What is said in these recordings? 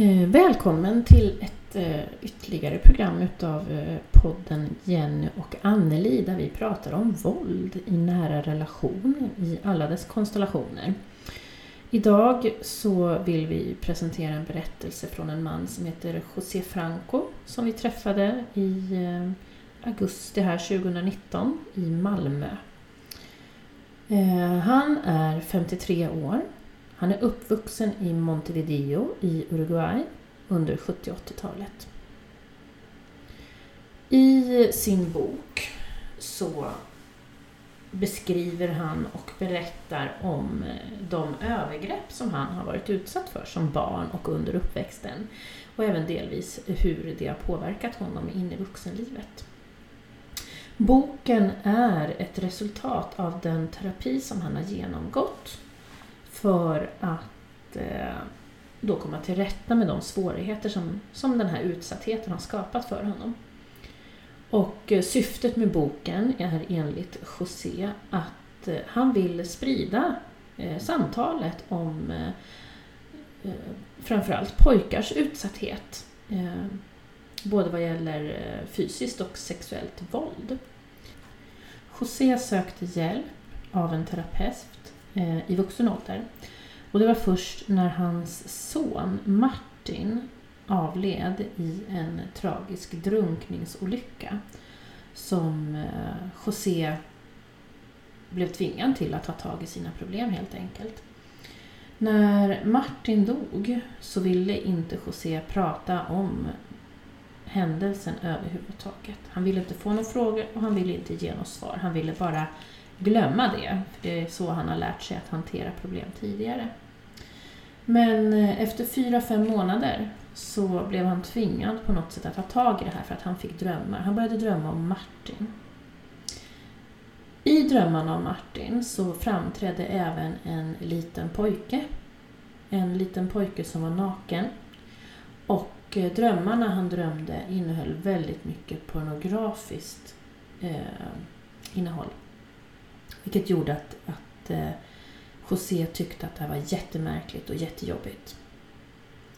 Eh, välkommen till ett eh, ytterligare program utav eh, podden Jenny och Anneli där vi pratar om våld i nära relation i alla dess konstellationer. Idag så vill vi presentera en berättelse från en man som heter José Franco som vi träffade i eh, augusti här 2019 i Malmö. Eh, han är 53 år. Han är uppvuxen i Montevideo i Uruguay under 70 80-talet. I sin bok så beskriver han och berättar om eh, de övergrepp som han har varit utsatt för som barn och under uppväxten. Och även delvis hur det har påverkat honom in i vuxenlivet. Boken är ett resultat av den terapi som han har genomgått för att eh, då komma till rätta med de svårigheter som, som den här utsattheten har skapat för honom. Och eh, syftet med boken är enligt José att eh, han vill sprida eh, samtalet om eh, eh, framförallt pojkars utsatthet. Eh, både vad gäller fysiskt och sexuellt våld. José sökte hjälp av en terapeut Eh, i vuxen ålder. Och det var först när hans son Martin avled i en tragisk drunkningsolycka som eh, José blev tvingad till att ta tag i sina problem helt enkelt. När Martin dog så ville inte José prata om händelsen överhuvudtaget. Han ville inte få några frågor och han ville inte ge något svar. Han ville bara glömma det, för det är så han har lärt sig att hantera problem tidigare. Men eh, efter fyra, fem månader så blev han tvingad på något sätt att ta tag i det här för att han fick drömmar. Han började drömma om Martin. I drömmarna om Martin så framträdde även en liten pojke. En liten pojke som var naken. Och eh, drömmarna han drömde innehöll väldigt mycket pornografiskt eh, innehåll. Vilket gjorde att, att eh, José tyckte att det här var jättemärkligt och jättejobbigt.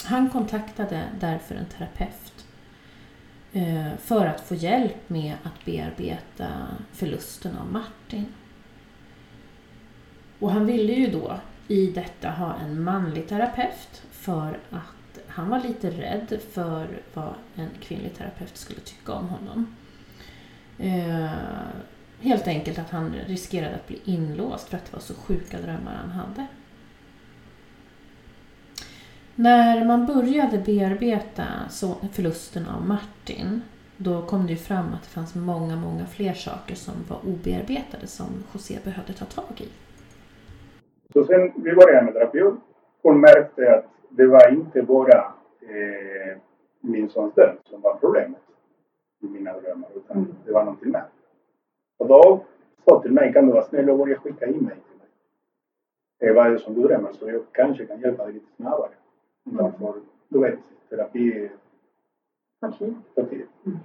Han kontaktade därför en terapeut eh, för att få hjälp med att bearbeta förlusten av Martin. Och han ville ju då i detta ha en manlig terapeut för att han var lite rädd för vad en kvinnlig terapeut skulle tycka om honom. Eh, helt enkelt att han riskerade att bli inlåst för att det var så sjuka drömmar han hade. När man började bearbeta förlusten av Martin då kom det ju fram att det fanns många, många fler saker som var obearbetade som José behövde ta tag i. Så sen vi började med terapi, hon märkte att det var inte bara eh, min sons död som var problemet i mina drömmar utan mm. det var någonting mer. Och då sa till mig, kan du vara snäll och börja skicka in mig till mig? Eh, vad är det som du drömmer så jag kanske kan hjälpa dig lite snabbare. Därför, du vet, terapi tar tid. Mm.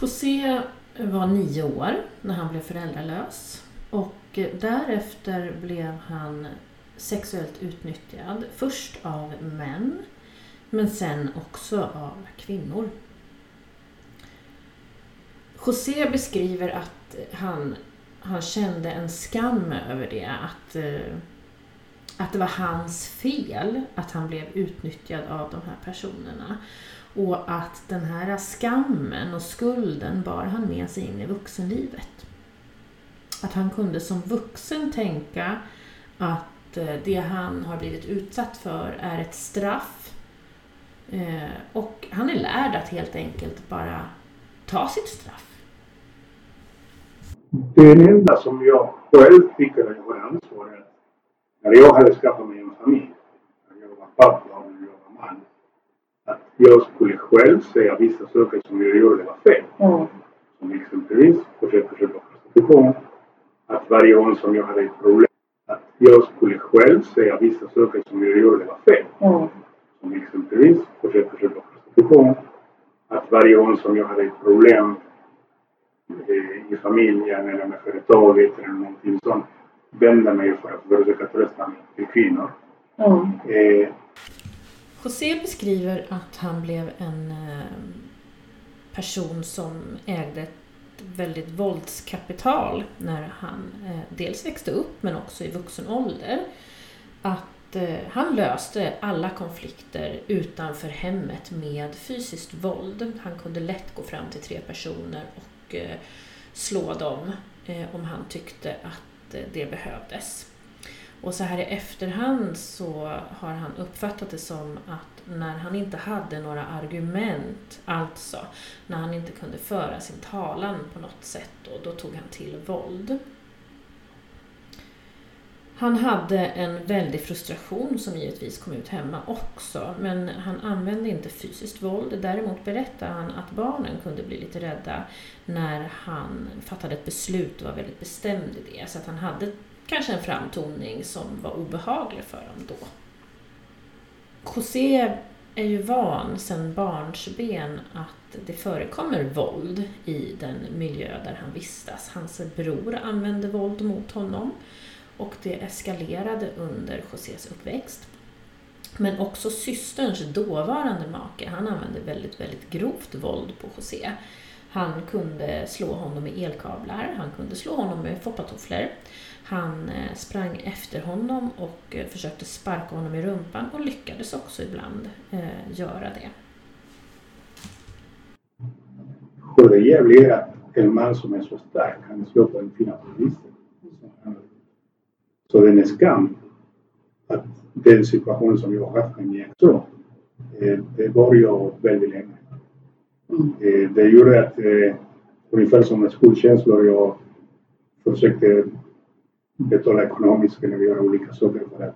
José var nio år när han blev föräldralös och därefter blev han sexuellt utnyttjad. Först av män men sen också av kvinnor. José beskriver att han, han kände en skam över det. Att eh, att det var hans fel att han blev utnyttjad av de här personerna. Och att den här skammen och skulden bar han med sig in i vuxenlivet. Att han kunde som vuxen tänka att eh, det han har blivit utsatt för är ett straff. Eh, och han är lärd att helt enkelt bara ta sitt straff. Det enda som jag själv tycker är jag har ansvar är när jag hade skaffat mig en familj, när jag var pappa och när jag var man, att jag skulle själv säga vissa saker som jag gjorde var fel. Mm. Som exempelvis försöka köpa prostitution. Att varje gång som jag hade ett problem, att jag skulle själv säga vissa saker som jag gjorde var fel. Mm. Som exempelvis försöka köpa prostitution. Att varje gång som jag hade ett problem i familjen eller med företaget eller någonting sånt vända mig för att försöka trösta till kvinnor. Mm. Eh, José beskriver att han blev en eh, person som ägde ett väldigt våldskapital när han eh, dels växte upp men också i vuxen ålder. Att eh, han löste alla konflikter utanför hemmet med fysiskt våld. Han kunde lätt gå fram till tre personer och Eh, slå dem eh, om han tyckte att eh, det behövdes. Och så här i efterhand så har han uppfattat det som att när han inte hade några argument, alltså när han inte kunde föra sin talan på något sätt, då, då tog han till våld. Han hade en väldig frustration som givetvis kom ut hemma också, men han använde inte fysiskt våld. Däremot berättar han att barnen kunde bli lite rädda när han fattade ett beslut och var väldigt bestämd i det. Så att han hade kanske en framtoning som var obehaglig för dem då. José är ju van sedan barnsben att det förekommer våld i den miljö där han vistas. Hans bror använde våld mot honom och det eskalerade under Josés uppväxt. Men också systerns dåvarande make, han använde väldigt, väldigt grovt våld på José. Han kunde slå honom med elkablar, han kunde slå honom med foppatofflor. Han eh, sprang efter honom och eh, försökte sparka honom i rumpan och lyckades också ibland eh, göra det. José är en man som är så stark han slå på en fina poliser. Är en skam att den situation som jag haft med min son, det var jag väldigt länge. Mm. Det gjorde att ungefär som skuldkänslor jag försökte betala ekonomiskt eller göra olika saker för att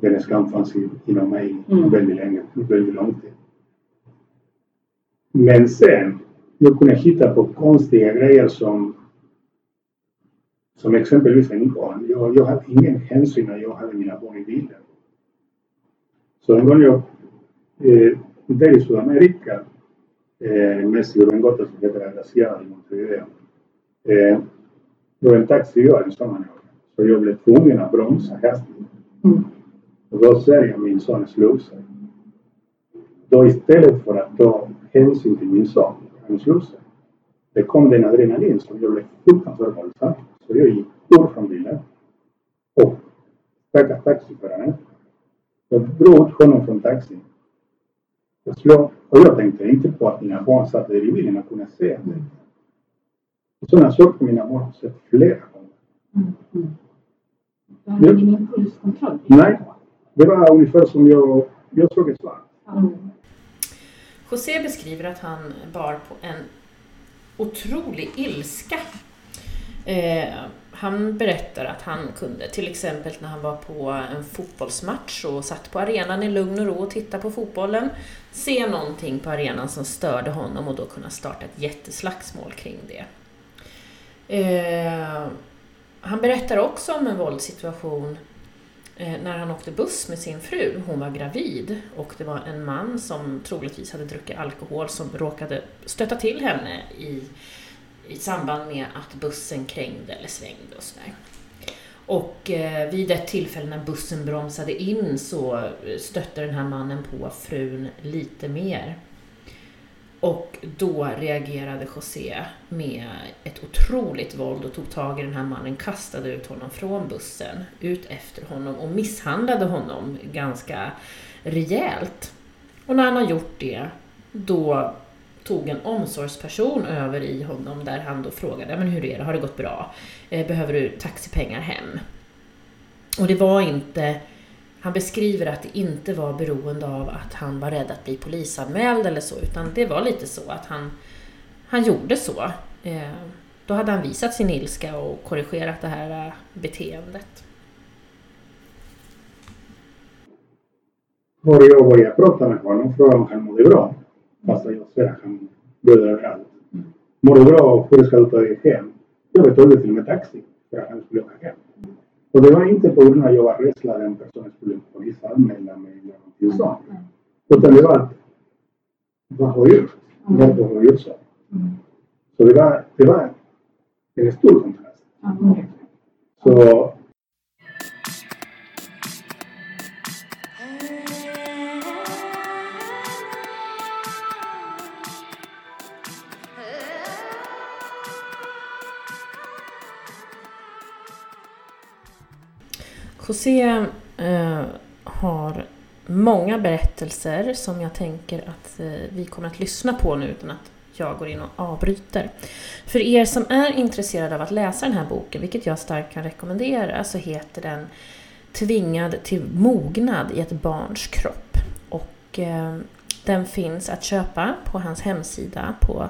den skam fanns inom mig mm. väldigt länge, väldigt lång tid. Men sen, jag kunde hitta på konstiga grejer som som exempelvis en barn. Jag, jag hade ingen hänsyn när jag hade mina barn i bilen. Så en gång jag, eh, där i Sydamerika, eh, en gata som heter Agraciada i Montevideo, eh, då en taxi gör en sommarnatt. Så jag blev tvungen att bromsa hastigt. Mm. Och då ser jag min son slog sig. Då istället för att ta hänsyn till min son, han slog sig. Det kom den adrenalin som jag blev fruktansvärt våldsam. Så jag gick ur från bilen och tackade taxiföraren. Jag drog ut honom från taxin. Jag slog, och jag tänkte inte på att mina barn satt där i bilen och kunde se det. Sådana saker mina barn har sett flera gånger. Mm. Mm. Du hade ingen impulskontroll? Nej. Det var ungefär som jag, jag såg ett svart. Mm. José beskriver att han bar på en otrolig ilska. Eh, han berättar att han kunde, till exempel när han var på en fotbollsmatch och satt på arenan i lugn och ro och tittade på fotbollen, se någonting på arenan som störde honom och då kunna starta ett jätteslagsmål kring det. Eh, han berättar också om en våldssituation eh, när han åkte buss med sin fru. Hon var gravid och det var en man som troligtvis hade druckit alkohol som råkade stöta till henne i, i samband med att bussen krängde eller svängde och sådär. Och eh, vid ett tillfälle när bussen bromsade in så eh, stötte den här mannen på frun lite mer. Och då reagerade José med ett otroligt våld och tog tag i den här mannen, kastade ut honom från bussen, ut efter honom och misshandlade honom ganska rejält. Och när han har gjort det, då tog en omsorgsperson över i honom där han då frågade, men hur är det, har det gått bra? Eh, behöver du taxipengar hem? Och det var inte han beskriver att det inte var beroende av att han var rädd att bli polisanmäld eller så, utan det var lite så att han, han gjorde så. Eh, då hade han visat sin ilska och korrigerat det här eh, beteendet. Har jag började prata med honom och om han mådde bra. Att han ta dig hem? Jag betalade till och med taxi för att han skulle åka hem. Och det var inte på grund av att jag var rädsla att en person skulle polisanmäla mig eller någonting sånt. Utan det var att, vad har jag gjort? Varför har jag gjort så? Så det var, det var en stor kontrast. Så José eh, har många berättelser som jag tänker att eh, vi kommer att lyssna på nu utan att jag går in och avbryter. För er som är intresserade av att läsa den här boken, vilket jag starkt kan rekommendera, så heter den Tvingad till mognad i ett barns kropp. Och eh, den finns att köpa på hans hemsida på,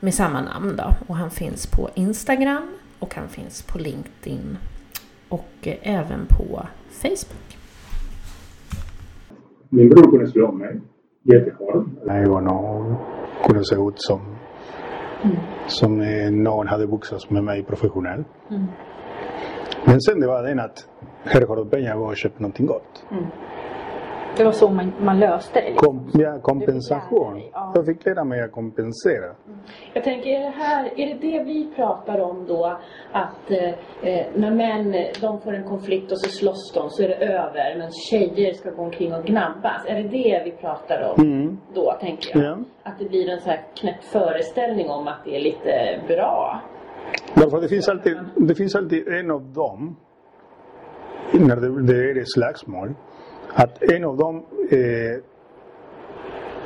med samma namn då. Och han finns på Instagram och han finns på LinkedIn och även på Facebook. Min bror kunde slå mig jättehårt. Ögon och kunde se ut som, som eh, någon hade boxats med mig professionellt. Mm. Men sen det var den att här har du pengar, gå och köp någonting gott. Det var så man, man löste det. Liksom. Kom, ja, kompensation. Ja. Jag fick lära mig att kompensera. Jag tänker, är det här, är det det vi pratar om då? Att eh, eh, när män, de får en konflikt och så slåss de så är det över. Men tjejer ska gå omkring och gnabbas. Är det det vi pratar om Mm. då, tänker jag? Ja. Att det blir en så här knäpp föreställning om att det är lite bra. Därför det finns alltid, det finns alltid en av dem, när det, det är slagsmål, att en av dem eh,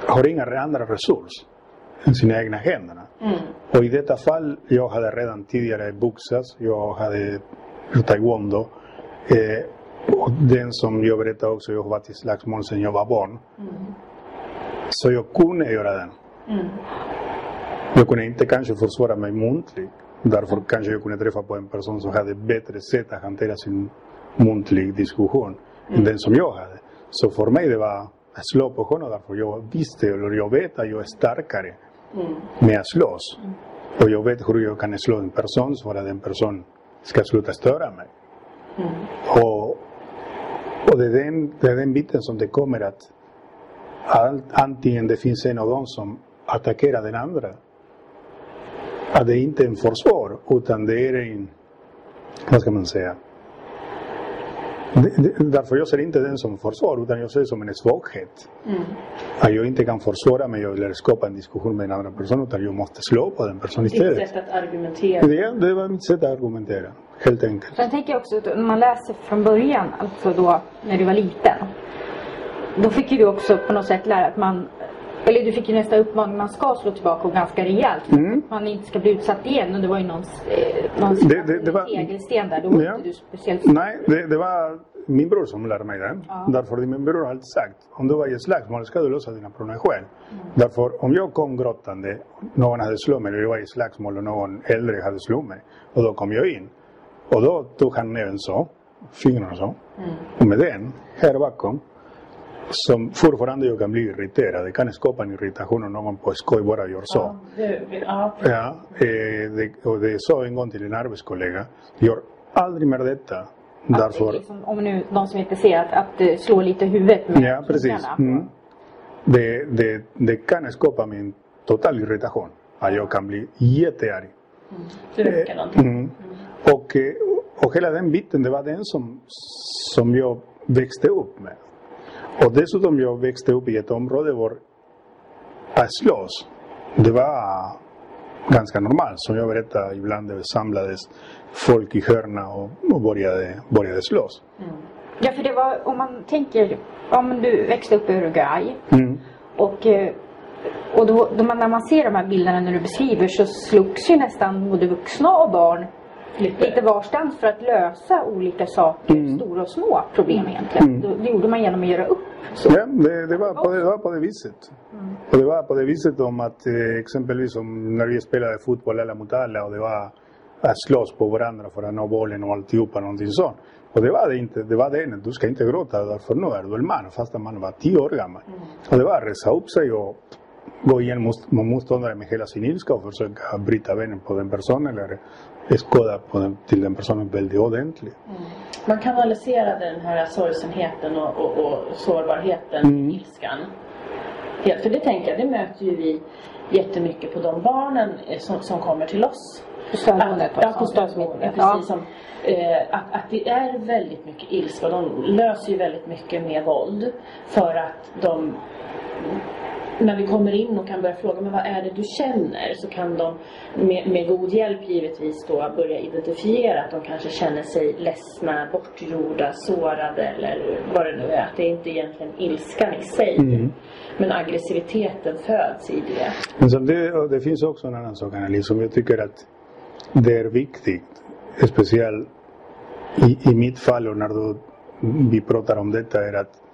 har inga andra resurser än sina egna händer. Och i detta fall, jag hade redan tidigare boxats, jag hade gjort taekwondo. Eh, och den som jag berättade också, jag har varit i slagsmål sedan jag var barn. Så jag kunde göra den. Jag kunde inte kanske försvara mig muntligt. Därför kanske jag kunde träffa på en person som hade bättre sätt att hantera sin muntlig diskussion än den som jag. Så för mig det var slå på honom därför jag visste, eller jag vet att jag är starkare med att slåss. Och jag vet hur jag kan slå en person så att den person ska sluta störa mig. Och, och det, är den, det är den biten som det kommer att all, antingen det finns en av dem som attackerar den andra. Att det inte är en försvar utan det är en, vad ska man säga? Därför jag ser inte den som försvar utan jag ser det som en svaghet. Att jag inte kan försvara mig eller skapa en diskussion med en annan person utan jag måste slå på den personen Ditt istället. sätt att argumentera. Det, det var mitt sätt att argumentera, helt enkelt. Sen tänker jag också att när man läser från början, alltså då när du var liten. Då fick ju du också på något sätt lära att man, eller du fick ju nästa uppmaning, man ska slå tillbaka och ganska rejält. Att man inte ska bli utsatt igen. Och det var ju någon, eh, någon Det- det- det var- tegelsten där. Då var Ja. inte du speciellt Nej, det, det var min bror som lärde mig den. Därför att min bror har alltid sagt, om du var i slagsmål ska du lösa dina problem själv. Därför om jag kom gråtande, någon hade slagit mig, eller jag var i slagsmål och någon äldre hade slagit mig. Och då kom jag in. Och då tog han näven så, fingrarna så. Och med den, här bakom, som fortfarande jag kan bli irriterad. Det kan skapa en irritation om någon på skoj bara gör så. Ja. Ja, eh, det, och det sa en gång till en arbetskollega. Gör aldrig mer detta. Att, Därför, liksom, om nu någon som inte ser att, att slå lite huvudet med ja precis. Mm. Det, det, det kan skapa min total irritation. Att jag kan bli jättearg. Mm. Och, eh, och hela den biten, det var den som, som jag växte upp med. Och dessutom jag växte upp i ett område där att slåss, det var ganska normalt. Som jag berättade, ibland samlades folk i hörna och, och började, började slåss. Ja, för det var, om man tänker, om du växte upp i Uruguay Mm. och, eh, och då, då man, när man ser de här bilderna när du beskriver så slogs ju nästan både vuxna och barn lite varstans för att lösa olika saker, stora och små problem egentligen. Då, det gjorde man genom att göra upp. Så. Ja, det, det, var på, det var på det viset. Och det var på det viset om att eh, exempelvis om när vi spelade fotboll alla mot alla och det var att slåss på varandra för att nå bollen och alltihopa någonting sånt. Och det var det inte. Det var det. Du ska inte gråta därför nu är du en man fast man var tio år gammal. Och det var att resa upp sig och gå igen mot mot motståndaren med hela sin ilska och försöka bryta benen på den personen eller skada på den, till den personen väldigt ordentligt. Man kanaliserade den här sorgsenheten och, och, och sårbarheten, ilskan. Helt, för det tänker jag, det möter ju vi jättemycket på de barnen eh, som, som kommer till oss. På stödboendet Att- Ja, på stödboendet. Precis som, eh, att, att det är väldigt mycket ilska. De löser ju väldigt mycket med våld. För att de när vi kommer in och kan börja fråga men vad är det du känner så kan de med, med god hjälp givetvis då börja identifiera att de kanske känner sig ledsna, bortgjorda, sårade eller vad det nu är. Att det är inte egentligen ilskan i sig. Mm. Men aggressiviteten föds i det. Men som det, det finns också en annan sak, Anneli, som jag tycker att det är viktigt. Speciellt i, i mitt fall och när du, vi pratar om detta är att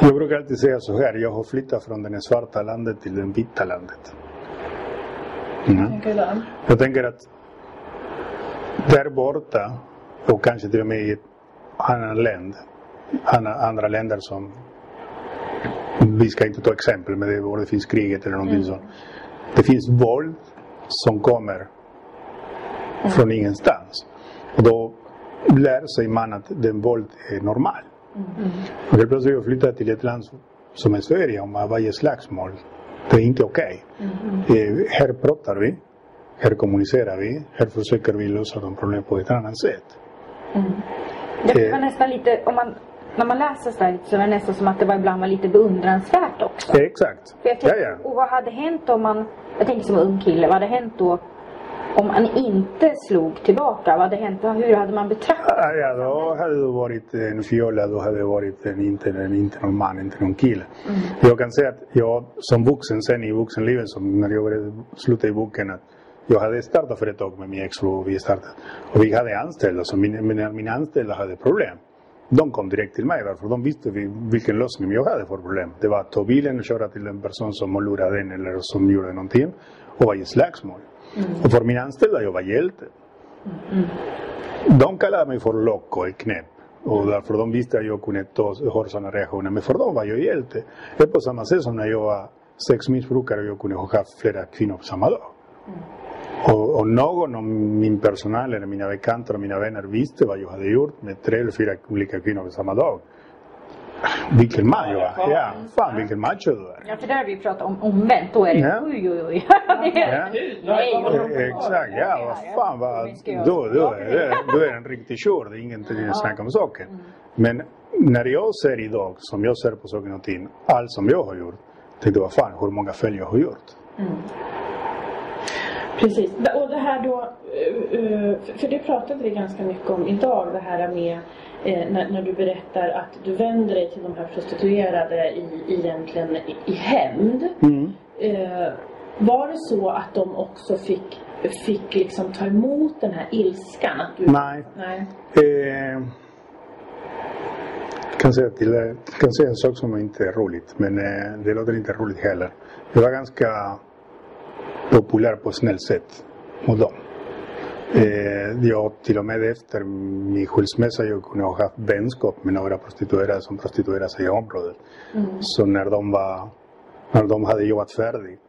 jag brukar alltid säga så här, jag har flyttat från det svarta landet till det vita landet. Mm. Jag tänker att där borta och kanske till och med i ett annat land, andra, länder som vi ska inte ta exempel men det, var det finns kriget eller någonting sånt. Det finns våld som kommer från ingenstans. Och då lär sig man att den våld är normal. Och helt plötsligt jag flyttar till ett land som är Sverige om varje slagsmål. Det är inte okej. Eh, här pratar vi. Här kommunicerar vi. Här försöker vi lösa de problem på ett annat sätt. Det var nästan lite, om man, när man läser så där så är det nästan som att det var ibland var lite beundransvärt också. Eh, Exakt. Jag Ja, ja. Och vad hade hänt om man, jag tänker som ung kille, vad hade hänt då om man inte slog tillbaka? Vad hade hänt? Hur hade man betraktat Ja, då hade du varit en fjolla, då hade du varit en, inte, en, inte någon man, inte någon kille. Jag kan säga att jag som vuxen sen i vuxenlivet, som när jag började sluta i boken, att jag hade startat företag med min exfru och vi startade. Och vi hade anställda, så mina, mina, mina anställda hade problem. De kom direkt till mig därför de visste vi- vilken lösning jag hade för problem. Det var att ta bilen och köra till en person som lurade den eller som gjorde någonting och var i slagsmål. Och för mina anställda jag var hjälte. De kallade mig för loco i knäpp. Och därför de visste att jag kunde ta, ha sådana reaktioner. Men för dem var jag hjälte. Det är på samma sätt som när jag var sexmissbrukare och flera min personal eller mina bekanta mina vänner visste vad jag hade gjort med tre eller fyra olika. Vilken man var. Ja, fan vilken macho du är. Ja, för där har vi pratat om omvänt. Då är det Ja. oj, oj, oj. Ja. Exakt, ja vad fan vad... Då, då, är då är en riktig tjur, det är ingenting att snacka om saken. Men när jag ser idag, som jag ser på saker och ting, allt som jag har gjort, tänkte vad fan, hur många fel jag har gjort. Precis. Och det här då, eh, eh, för det pratade vi ganska mycket om idag, det här med eh, när, när du berättar att du vänder dig till de här prostituerade i, egentligen i, i hämnd. Eh, var det så att de också fick, fick liksom ta emot den här ilskan? Att du, Nej. Nej. Eh, kan säga till, eh, kan säga en sak som inte är roligt, men eh, det låter inte roligt heller. Jag var ganska populär på ett snällt sätt mot dem. Eh, jag till och med efter min skilsmässa jag kunde ha haft vänskap med några prostituerade som prostituerade sig i området. Så när de, var, när de hade jobbat färdigt,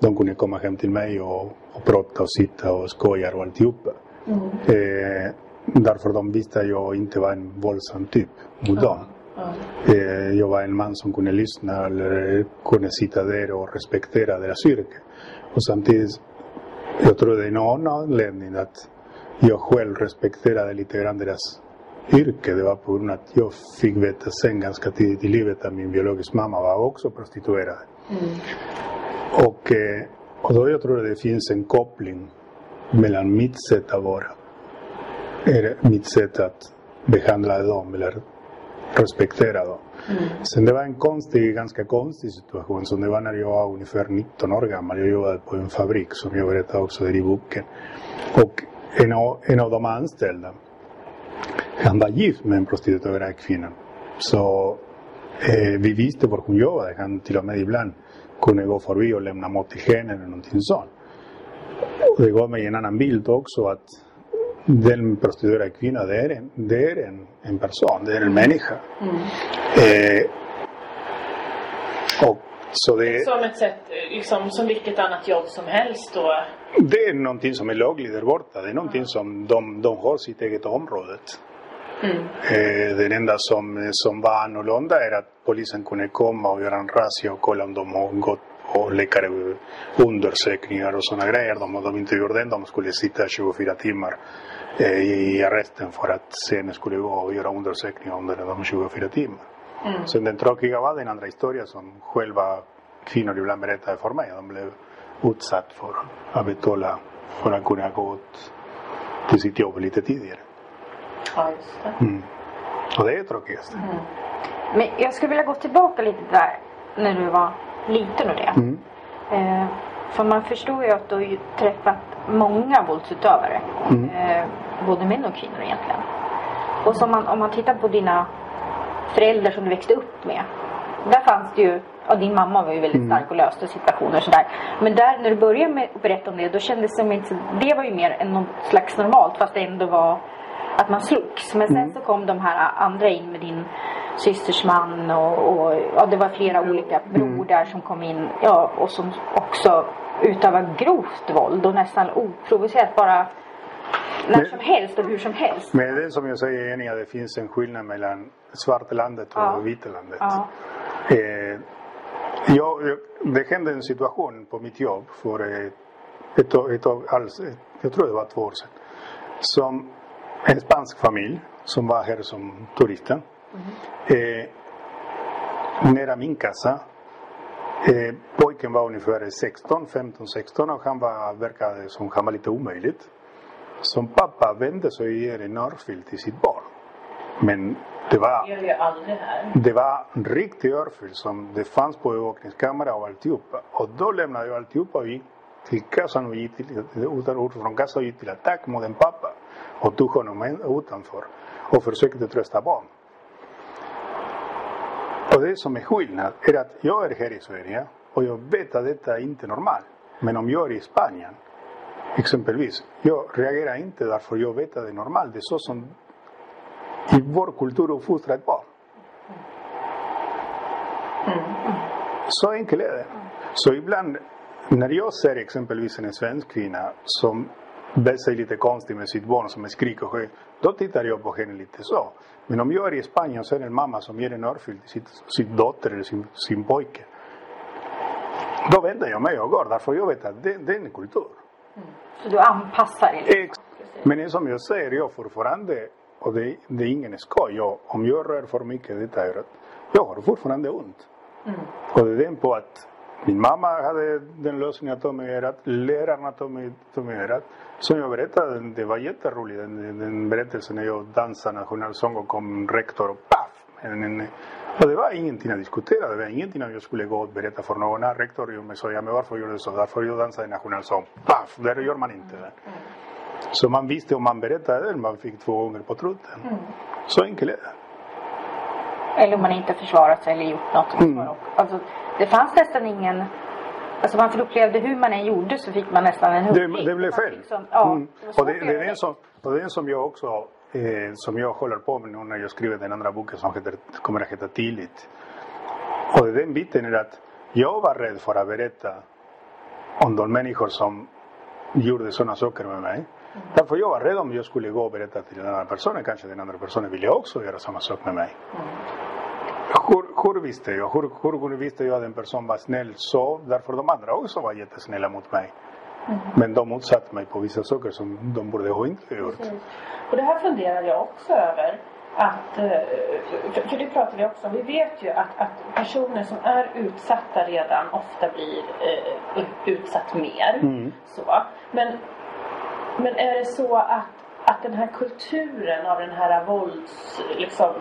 de kunde komma hem till mig och, och prata och sitta och skoja och alltihopa. Eh, därför de visste att jag inte var en våldsam typ mot dem. Eh, jag var en man som kunde lyssna eller kunde sitta där och respektera deras yrke. Och samtidigt, jag tror det är annan anledning att jag själv respekterade lite grann deras yrke. Det var på grund av att jag fick veta sen ganska tidigt i livet att min biologiska mamma var också prostituerad. Och, eh, och då jag tror att det finns en koppling mellan mitt sätt att vara, mitt sätt att behandla dem eller respektera dem. Sen det var en konstig, ganska konstig situation som det var när jag var ungefär 19 år gammal. Jag jobbade på en fabrik som jag berättade också där i boken. Och en av, en av de anställda, han var gift med en prostituerad kvinna. Så eh, vi visste var hon jobbade. Han till och med ibland kunde gå förbi och lämna mat till henne eller någonting sånt. Och det gav mig en annan bild också att den prostituerade kvinnan, det är en, det är en, en person, det är en människa. Eh, och så det, Som ett sätt, eh, liksom som vilket annat jobb som helst då. det är någonting som är lagligt där borta. Det är någonting som de, de har sitt eget område. Eh, det enda som, som var annorlunda är att polisen kunde komma och göra en razzia och kolla om de har gått på läkarundersökningar och sådana grejer. De, om de inte gjorde det, de skulle sitta 24 timmar eh, i arresten för att sen skulle gå och göra undersökningar under de 24 timmarna. Sen den tråkiga var den andra historien som själva kvinnor ibland berättade för mig. De blev utsatt för att betala för att kunna gå ut till sitt jobb lite tidigare. Ja, just det. Mm. Och det är tråkigast. Men jag skulle vilja gå tillbaka lite där när du var liten och det. Mm. Eh, för man förstår ju att du har träffat många våldsutövare. Mm. Eh, både män och kvinnor egentligen. Och som man, om man tittar på dina föräldrar som du växte upp med. Där fanns det ju, ja din mamma var ju väldigt Mm. stark och löste situationer sådär. Men där när du började med att berätta om det då kändes det som inte, det var ju mer än något slags normalt fast det ändå var att man slogs. Men sen Mm. så kom de här andra in med din systers man och, och ja, det var flera olika Mm. brodar som kom in ja, och som också utövar grovt våld och nästan oprovocerat bara när som helst och hur som helst. Men det är som jag säger att det finns en skillnad mellan svartlandet och Ja. vitalandet. Ja. Eh, jag, det hände en situation på mitt jobb för ett, ett, år- alls, ett, jag tror det var två år sedan. Som en spansk familj som var här som turister. Eh, nära min kassa. Eh, pojken var ungefär 16, 15, 16 och han var, verkade som han var lite omöjligt. Som pappa vände sig och ger en örfil till sitt barn. Men det var Det var en riktig örfil som det fanns på övervakningskamera och alltihopa. Och då lämnade jag alltihopa och gick till kassan och gick till, utan ord från kassan och gick till attack mot en pappa. Och tog honom utanför och försökte trösta barn. Och det som är skillnad är att jag är här i Sverige och jag vet att detta är inte normalt. Men om jag är i Spanien exempelvis, jag reagerar inte därför jag vet att det är normalt. Det är så som i vår kultur uppfostrat barn. Så enkelt är det. Så ibland när jag ser exempelvis en svensk kvinna som bär sig lite konstigt med sitt barn som skriker och då tittar jag på henne lite så. Men om jag är i Spanien och ser en mamma som ger en örfil till sitt, sin dotter eller sin, sin pojke. Då vänder jag mig och går därför jag vet att det, det är en kultur. Så du anpassar dig. Ex- Men som jag säger, jag fortfarande, och det, det är ingen skoj, jag, om jag rör för mycket i detta örat, jag har fortfarande ont. Och det är den på att min mamma hade den lösningen att mig i örat, lärarna mig i örat. Som jag berättade, det var jätteroligt, den, den berättelsen när jag dansade nationalsång och kom rektor och paff! Och det var ingenting att diskutera, det var ingenting att jag skulle gå och berätta för någon. När rektor gjorde mig så, ja men varför gjorde du så? Därför jag dansade nationalsång, paff! Där gör man inte det. Så man visste om man berättade det, man fick två gånger på truten. Så enkelt är det. Eller om man inte försvarat sig eller gjort något. Mm. Alltså, det fanns nästan ingen... Alltså man upplevde hur man än gjorde så fick man nästan en Det, huggning. det blev fel. Liksom, ja, Mm. det Och det, det, är det, som, och det är som jag också eh, som jag håller på med nu när jag skriver den andra boken som heter, kommer att heta Tillit. Och den biten är att jag var rädd för att berätta om de människor som gjorde sådana saker med mig. Därför jag var rädd om jag skulle gå och berätta till den andra personen. Kanske den andra personen ville också göra samma sak med mig. Hur, hur visste jag? Hur, hur kunde visste jag att en person var snäll så? Därför de andra också var jättesnälla mot mig. Men de utsatte mig på vissa saker som de borde ha inte gjort. Och det här funderar jag också över. Att, eh, för, för det pratar vi också om. Vi vet ju att, att personer som är utsatta redan ofta blir eh, utsatt mer. Mm. Så. Men, men är det så att, att den här kulturen av den här vålds liksom,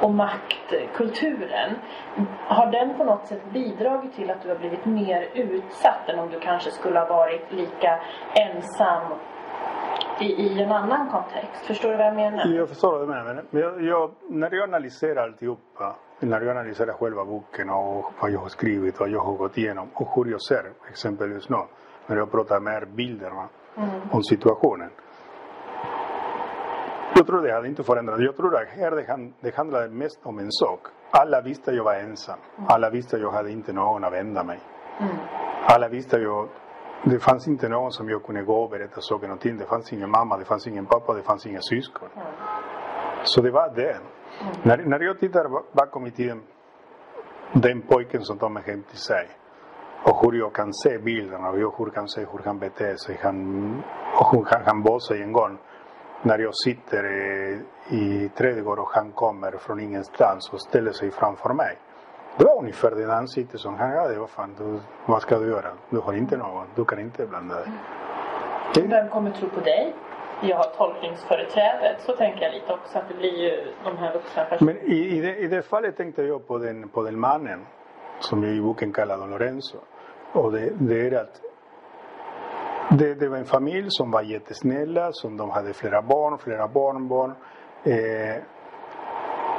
och maktkulturen har den på något sätt bidragit till att du har blivit mer utsatt än om du kanske skulle ha varit lika ensam i, i en annan kontext? Förstår du vad jag menar? Jag förstår vad du menar. Men jag, jag, när jag analyserar alltihopa, när jag analyserar själva boken och vad jag har skrivit, vad jag har gått igenom och hur jag ser exempelvis nu, när jag pratar med bilderna om situationen. Jag tror det hade inte förändrat. Jag tror att här det, det handlade mest om en sak. Alla visste att jag var ensam. Alla visste att jag hade inte någon att vända mig. Alla visste att jag det fanns inte någon som jag kunde gå och berätta saker och ting. Det fanns ingen mamma, det fanns ingen pappa, det fanns inga syskon. Så det var det. När, när jag tittar bakom i tiden, den pojken som tog mig hem till sig och hur jag kan se bilderna och jag hur kan se hur han beter sig han, och hur han, han var sig en gång när jag sitter i trädgården och han kommer från ingenstans och ställer sig framför mig. Det var ungefär det ansikte som han hade. Vad fan, du, vad ska du göra? Du har inte någon. Du kan inte blanda dig. Vem kommer tro på dig? Jag har tolkningsföreträdet. Så tänker jag lite också att det blir ju de här vuxna personerna. Men i, i, det, i det fallet tänkte jag på den, på den mannen som jag i boken kallar Don Lorenzo. Och det, det är att det, det var en familj som var jättesnälla, som de hade flera barn, flera barnbarn. Eh,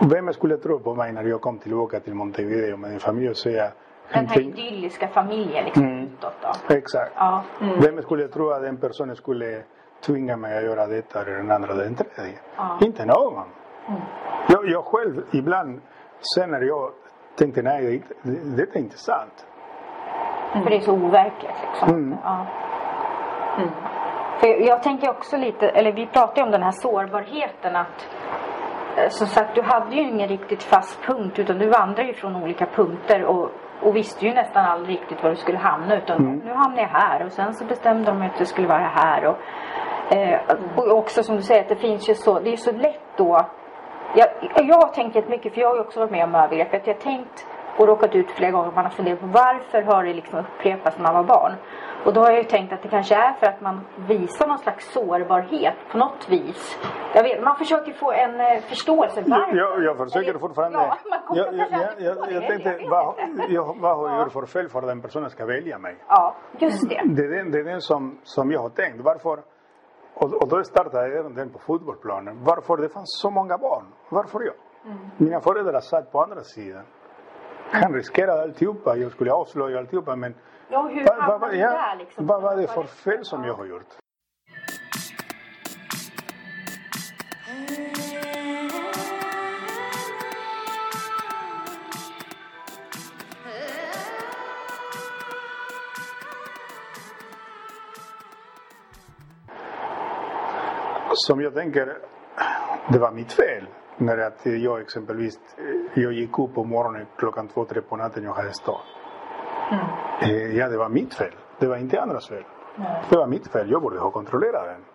vem skulle tro på mig när jag kom tillbaka till Montevideo med en familj och säga Den här "Tänk- idylliska familjen liksom Mm. utåt då. Exakt. Ja. Vem skulle tro att den personen skulle tvinga mig att göra detta eller den andra eller den tredje? Ja. Inte någon. Jag, jag själv ibland, sen när jag tänkte nej, det, är inte- det, det är inte sant. För det är så overkligt liksom. Mm. För jag, jag tänker också lite, eller vi pratade om den här sårbarheten att eh, som sagt, du hade ju ingen riktigt fast punkt utan du vandrade ju från olika punkter och, och visste ju nästan aldrig riktigt var du skulle hamna utan nu hamnar jag här och sen så bestämde de att det skulle vara här och, eh, och också som du säger att det finns ju så, det är ju så lätt då jag, jag har tänkt jättemycket, för jag har ju också varit med om övergrepp. Att jag har tänkt och råkat ut flera gånger. Man har funderat på varför har det liksom upprepats när man var barn. Och då har jag ju tänkt att det kanske är för att man visar någon slags sårbarhet på något vis. Jag vet, man försöker få en eh, förståelse. Varför? Jag, jag försöker Eller- fortfarande. Ja, man kommer jag, jag, jag, jag, jag tänkte, jag vad, inte. jag, vad har jag Ja. gjort för fel för att den personen ska välja mig? Ja, just det. Det är den, det är den som, som jag har tänkt. Varför? Och, och då startade jag den på fotbollsplanen. Varför det fanns så många barn? Varför jag? Mina föräldrar satt på andra sidan. Han riskerade alltihopa. Jag skulle avslöja alltihopa men Ja, hur hamnar vad, du ja, liksom? vad var det för fel som jag har gjort? Som jag tänker, det var mitt fel. När att jag exempelvis, eh, jag gick upp på morgonen klockan två, tre på natten jag hade stått. Eh, Ja, det var mitt fel. Det var inte andras fel. Det var mitt fel. Jag borde ha kontrollerat den.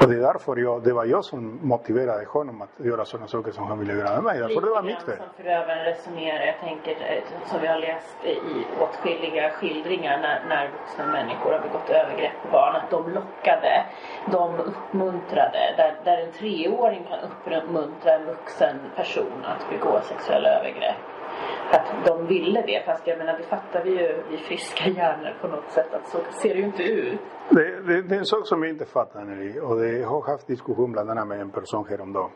Och det är därför jag, det var jag som motiverade honom att göra sådana saker som han ville göra med mig. Därför det var mitt fel. som förövaren resonerar. Jag tänker eh, som vi har läst i åtskilliga skildringar när, när vuxna människor har begått övergrepp på barn. Att de lockade, de uppmuntrade. Där, där en treåring kan uppmuntra en vuxen person att begå sexuella övergrepp. Att de ville det. Fast jag menar det fattar vi ju i friska hjärnor på något sätt. Att så ser det ju inte ut. Det, det, det är en sak som jag inte fattar Nelly, och det, jag har haft diskussion bland annat med en person häromdagen.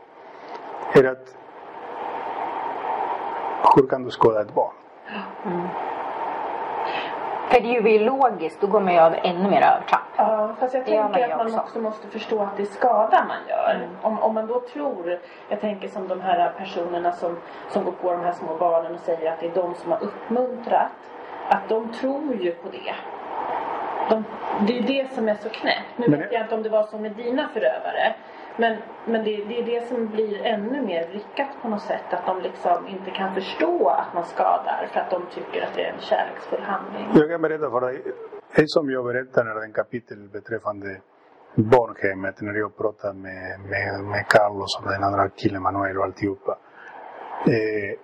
Är att hur kan du skada ett barn? För det är ju biologiskt, då går man ju av ännu mer övertramp. Ja, fast jag Det tänker att man också. också måste förstå att det är skada man gör. Om, om man då tror, jag tänker som de här personerna som, som går på de här små barnen och säger att det är de som har uppmuntrat. Att de tror ju på det. De, det är ju det som är så knäppt. Nu Men vet jag inte om det var så med dina förövare. Men, men det, det är det som blir ännu mer vrickat på något sätt. Att de liksom inte kan förstå att man skadar för att de tycker att det är en kärleksfull handling. Jag kan berätta för dig, en som jag berättade när den kapitel beträffande barnhemmet, när jag pratade med, med, med Carlos och den andra killen Manuel och alltihopa. Eh,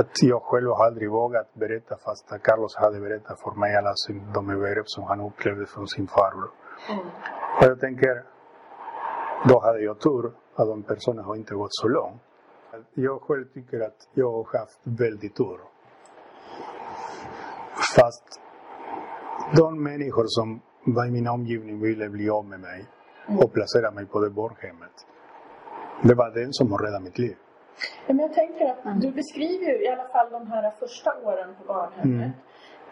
att jag själv aldrig vågat berätta fast att Carlos hade berättat för mig alla de övergrepp som han upplevde från sin farbror. Och jag tänker, då hade jag tur att de personerna har inte gått så långt. Jag själv tycker att jag har haft väldigt tur. Fast de människor som var i min omgivning ville bli av med mig och placera mig på det barnhemmet. Det var den som räddat mitt liv. Ja, men jag tänker att du beskriver ju i alla fall de här första åren på barnhemmet. Mm.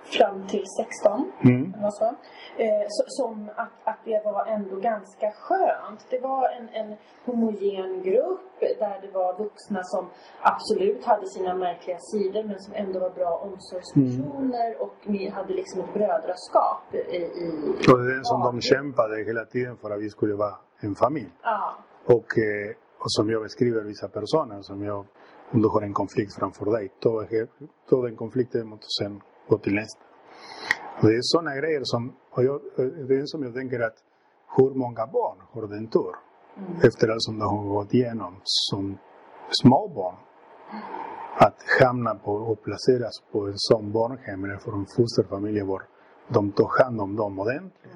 Fram till 16. Mm. eller så. Eh, så, som att, att det var ändå ganska skönt. Det var en, en homogen grupp där det var vuxna som absolut hade sina märkliga sidor men som ändå var bra omsorgspersoner och ni hade liksom ett brödraskap i... i Och det är den som de kämpade hela tiden för att vi skulle vara en familj. Ja. Och, eh, och som jag beskriver vissa personer som jag, om du har en konflikt framför dig, ta, ta den konflikten och sen nästa. Och det är sådana grejer som, och jag, eh, det är som jag tänker att hur många barn har den tur? Efter allt som de har gått igenom som små barn. Att hamna på och placeras på en sån barnhem eller för en fosterfamilj var de tar hand om dem ordentligt.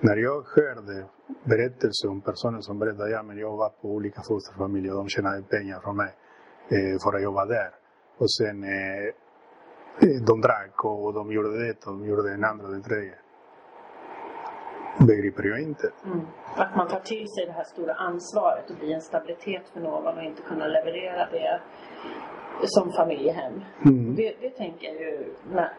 När jag hörde berättelser om personer som berättade ja, men jag var på olika fosterfamiljer och de tjänade pengar från mig eh, för att jag var där. Och sen eh, de drack och de gjorde det och de gjorde det andra och det tredje. Begriper jag inte. Mm. Att man tar till sig det här stora ansvaret och blir en stabilitet för någon och inte kunna leverera det som familjehem. Mm. Det, det tänker jag ju, nej,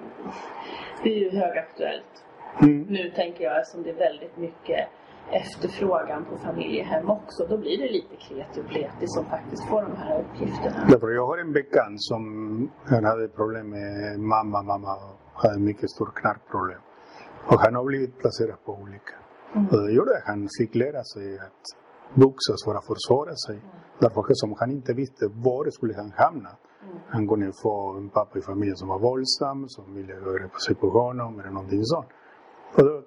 det är ju högaktuellt. Mm. Nu tänker jag som det är väldigt mycket efterfrågan på familjehem också. Då blir det lite kreti och pleti som faktiskt får de här uppgifterna. Därför jag har en bekant som han hade problem med mamma. Mamma hade mycket stort knarkproblem. Och han har blivit placerad på olika. Och det gjorde att han fick lära sig att boxas för att försvara sig. Därför att som han inte visste var skulle han hamna. Han kunde få en pappa i familjen som var våldsam, som ville göra sig på honom eller någonting sånt. Och då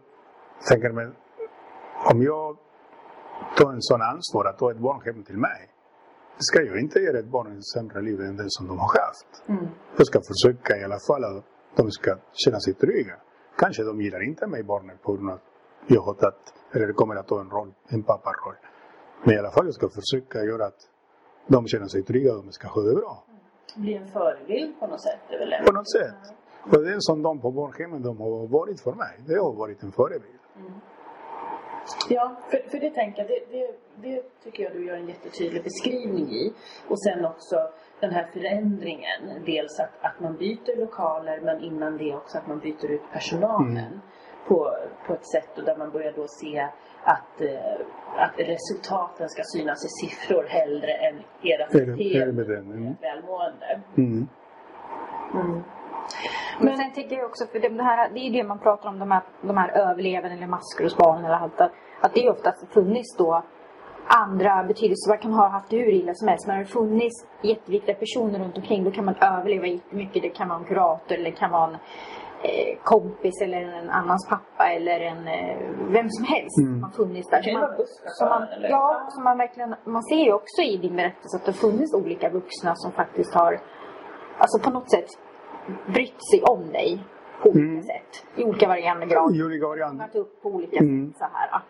tänker mig, om jag tar en sån ansvar att ta ett barn hem till mig. Ska jag inte ge ett barn ett sämre liv än det som de har haft. Mm. Jag ska försöka i alla fall att de ska känna sig trygga. Kanske de gillar inte mig barnen på grund av att jag har tagit, eller kommer att ta en roll, en papparoll. Men i alla fall jag ska försöka göra att de känner sig trygga och de ska ha det bra. Blir en förebild på något sätt. En- På något sätt. Och det är som de på barnhemmen de har varit för mig. Det har varit en förebild. Ja, för, för det tänker jag, det, det, det tycker jag du gör en jättetydlig beskrivning i. Och sen också den här förändringen. Dels att, att man byter lokaler men innan det också att man byter ut personalen. På, på ett sätt och där man börjar då se att, eh, att resultaten ska synas i siffror hellre än era Är det- är det beteende med den? Mm. välmående. Mm. Men sen tänker jag också, för det, det, här, det är ju det man pratar om, de här, de här överlevande eller maskrosbarnen eller allt. Att, att det är oftast funnits då andra betydelser. Man kan ha haft det hur illa som helst. Men har det funnits jätteviktiga personer runt omkring då kan man överleva jättemycket. Det kan vara en kurator eller det kan vara en eh, kompis eller en annans pappa eller en eh, vem som helst som har funnits där. Som man, som man, ja, som man verkligen, man ser ju också i din berättelse att det har funnits olika vuxna som faktiskt har alltså på något sätt brytt sig om dig på olika sätt. I olika varierande grad. I olika varianter. Upp på olika Mm. sätt så här.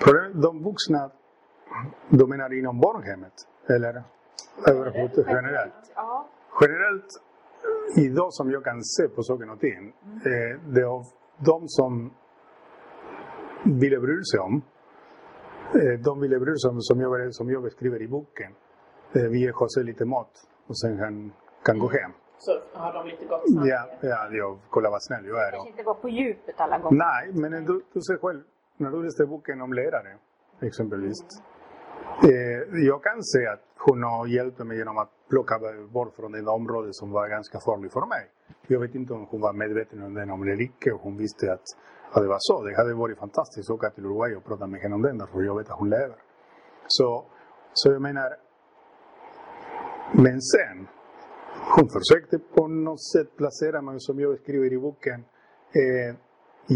Problemet- De vuxna, de menar inom barnhemmet? Eller överhuvudtaget generellt? Ja. Generellt, idag som jag kan se på saker och ting, eh, det är de som ville bry sig om, eh, de ville bry sig om, som jag, som jag beskriver i boken, eh, vi ger José lite mat och sen han kan gå hem. Så har de lite gott Ja, samvete. ja, jag kollar vad snäll jag är. Kanske Och, inte var på djupet alla gånger. nej, men du, du ser själv, när du läste boken om lärare, exempelvis. Eh, jag kan säga att hon har hjälpt mig genom att plocka bort från det område som var ganska farligt för mig. Jag vet inte om hon var medveten om det om det icke och hon visste att, att det var så. Det hade varit fantastiskt att åka till Uruguay och prata med henne om den därför jag vet att hon lever. Så, så jag menar, men sen, hon försökte på något sätt placera mig som jag skriver i boken. Eh,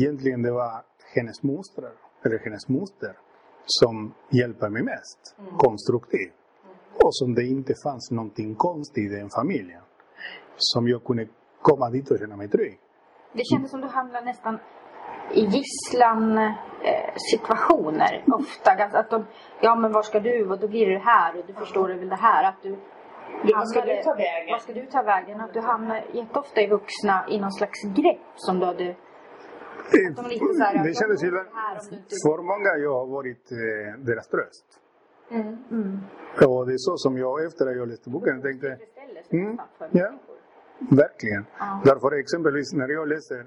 egentligen det var hennes moster, eller hennes moster, som hjälper mig mest konstruktivt. Och som det inte fanns någonting konstigt i den familjen. Som jag kunde komma dit och känna mig trygg. Det kändes som du hamnade nästan i gisslan eh, situationer ofta. Ganska- Att de, ja men var ska du och då blir det här och du förstår väl det här. Att du Du, vad ska du ta vägen? Vad ska du ta vägen? Att du hamnar jätteofta i vuxna i någon slags grepp som du hade... Eh, de lite så här, det kändes ju... För många jag har varit eh, deras tröst. Mm. Och det är så som jag efter att jag läste boken tänkte, Mm, ja. verkligen. Ja. Därför exempelvis när jag läser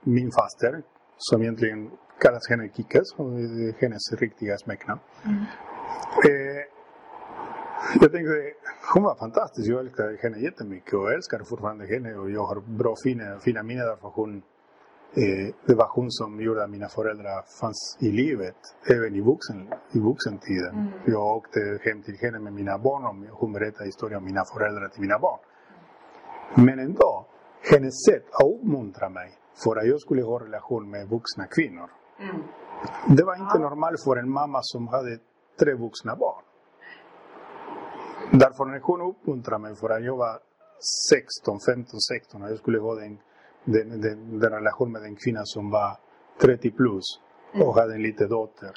min faster, som egentligen kallas henne är hennes riktiga smeknamn. Eh, jag tänkte, hon var fantastisk. Jag älskar henne jättemycket och älskar fortfarande henne. Och jag har bra fina, fina minnen därför hon eh, det var hon som gjorde att mina föräldrar fanns i livet, även i, vuxen, i vuxentiden. Jag åkte hem till henne med mina barn och hon berättade historien om mina föräldrar till mina barn. Men ändå, hennes sätt att uppmuntra mig för att jag skulle ha relation med vuxna kvinnor. Mm. Det var inte normalt för en mamma som hade tre vuxna barn. Därför när hon uppmuntrade mig för att jag var 16, 15, 16 och jag skulle ha den, den, den, den relation med en kvinna som var 30 plus och hade en liten dotter.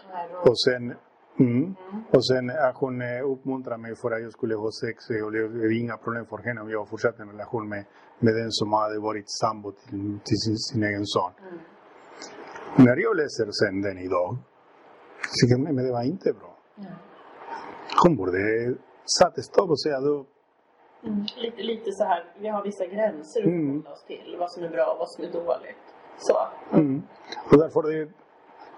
Och sen, mm, och sen att hon uppmuntrade mig för att jag skulle ha sex och det är inga problem för henne om jag fortsatte en relation med, med den som hade varit sambo till, till sin, sin egen son. När jag läser sen den idag, så men det var inte bra. Hon borde satt stopp och säga då, Mm. Lite, lite så här, vi har vissa gränser att Mm. oss till. Vad som är bra och vad som är dåligt. Så. Mm. Och därför det,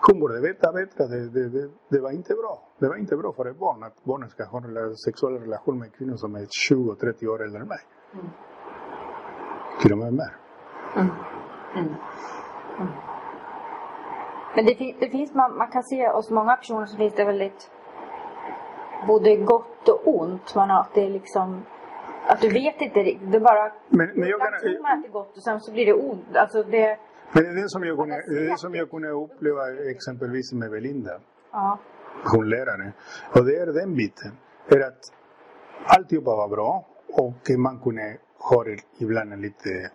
hon borde veta bättre. Det, det, det, det var inte bra. Det var inte bra för ett barn att barnet ska ha en sexuell relation med kvinnor som är 20-30 år äldre än mig. Till och med mer. Men det, fin- det finns, man, man kan se hos många personer så finns det väldigt både gott och ont. Man har, att det är liksom att du vet inte riktigt. Det bara Men, men jag ibland tror kan, man att det är gott och sen så blir det ont. Alltså det, men det är det som jag kunde, det är som jag kunde uppleva exempelvis med Belinda. ja. hon lärare. Och det är den biten. Är att alltihopa var bra och man kunde ha ibland en lite